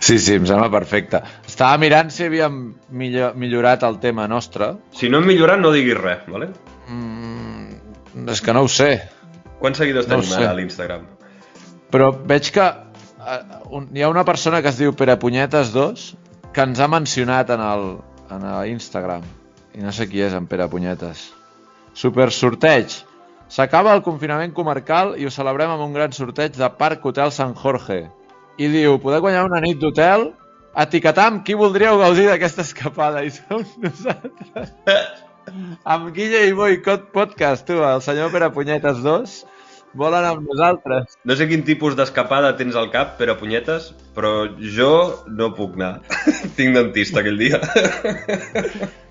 Sí, sí, em sembla perfecte. Estava mirant si havíem millor, millorat el tema nostre. Si no hem millorat, no diguis res, vale? Mm, és que no ho sé. Quants seguidors No tenim ara a l'Instagram? Però veig que un, hi ha una persona que es diu Pere Punyetes 2 que ens ha mencionat en el en a Instagram. I no sé qui és en Pere Punyetes. Super sorteig. S'acaba el confinament comarcal i ho celebrem amb un gran sorteig de Parc Hotel Sant Jorge. I diu, podeu guanyar una nit d'hotel etiquetam qui voldríeu gaudir d'aquesta escapada. I som [LAUGHS] nosaltres. amb Guille i Boicot Podcast, tu, el senyor Pere Punyetes 2, volen amb nosaltres. No sé quin tipus d'escapada tens al cap, però punyetes, però jo no puc anar. [LAUGHS] Tinc dentista aquell dia.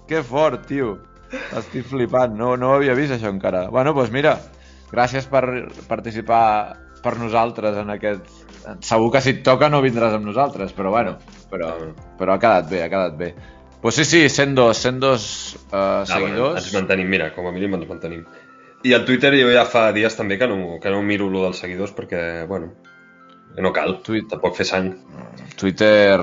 Que fort, tio. Estic flipant, no, no ho havia vist això encara. Bueno, doncs mira, gràcies per participar per nosaltres en aquest... Segur que si et toca no vindràs amb nosaltres, però bueno, però, però ha quedat bé, ha quedat bé. Pues sí, sí, 102, 102 uh, Ah, seguidors. Bueno, ens mantenim, mira, com a mínim ens mantenim. I al Twitter jo ja fa dies també que no, que no miro lo dels seguidors perquè, bueno, no cal, Tuit- tampoc fer sang. Twitter,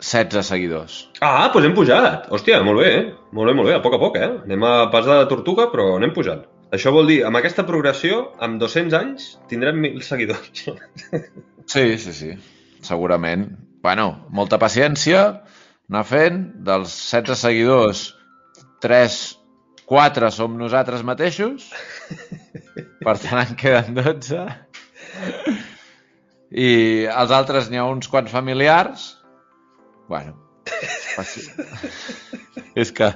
16 seguidors. Ah, doncs hem pujat. Hòstia, molt bé, eh? Molt bé, molt bé, a poc a poc, eh? Anem a pas de tortuga, però anem pujant. Això vol dir, amb aquesta progressió, amb 200 anys, tindrem 1.000 seguidors. [LAUGHS] Sí, sí, sí, segurament. Bueno, molta paciència, anar fent. Dels 16 seguidors, 3, 4 som nosaltres mateixos. Per tant, en queden 12. I els altres n'hi ha uns quants familiars. Bueno, faci- [LAUGHS] és que,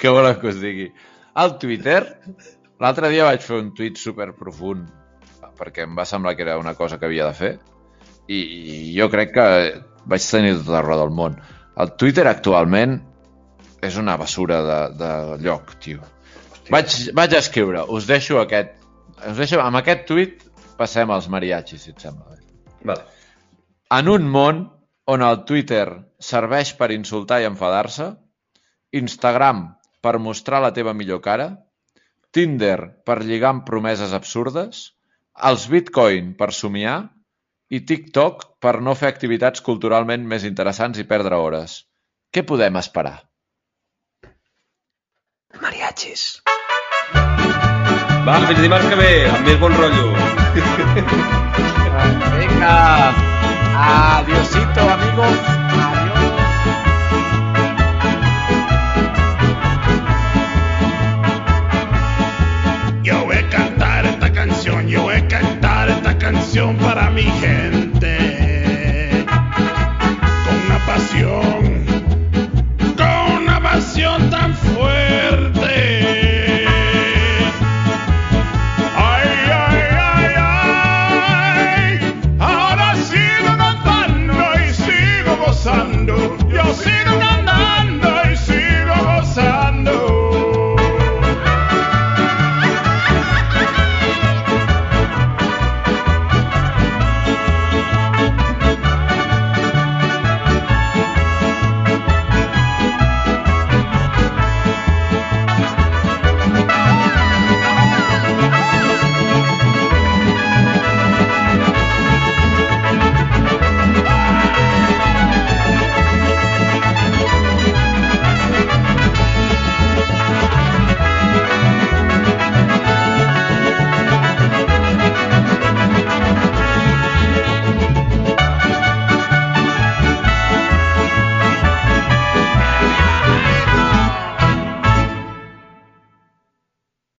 què volen que us digui? Al Twitter, l'altre dia vaig fer un tuit super profund perquè em va semblar que era una cosa que havia de fer i, jo crec que vaig tenir tota la raó del món. El Twitter actualment és una basura de, de lloc, tio. Vaig, vaig escriure, us deixo aquest... Us deixo, amb aquest tuit passem als mariachis, si et sembla bé. vale. En un món on el Twitter serveix per insultar i enfadar-se, Instagram per mostrar la teva millor cara, Tinder per lligar amb promeses absurdes, els Bitcoin per somiar i TikTok per no fer activitats culturalment més interessants i perdre hores. Què podem esperar? Va, fins dimarts que ve, amb més bon rotllo. [LAUGHS] Venga, adiosito, amigos. Adiós. Yo voy a cantar esta canción, yo voy a cantar esta canción para mi gente.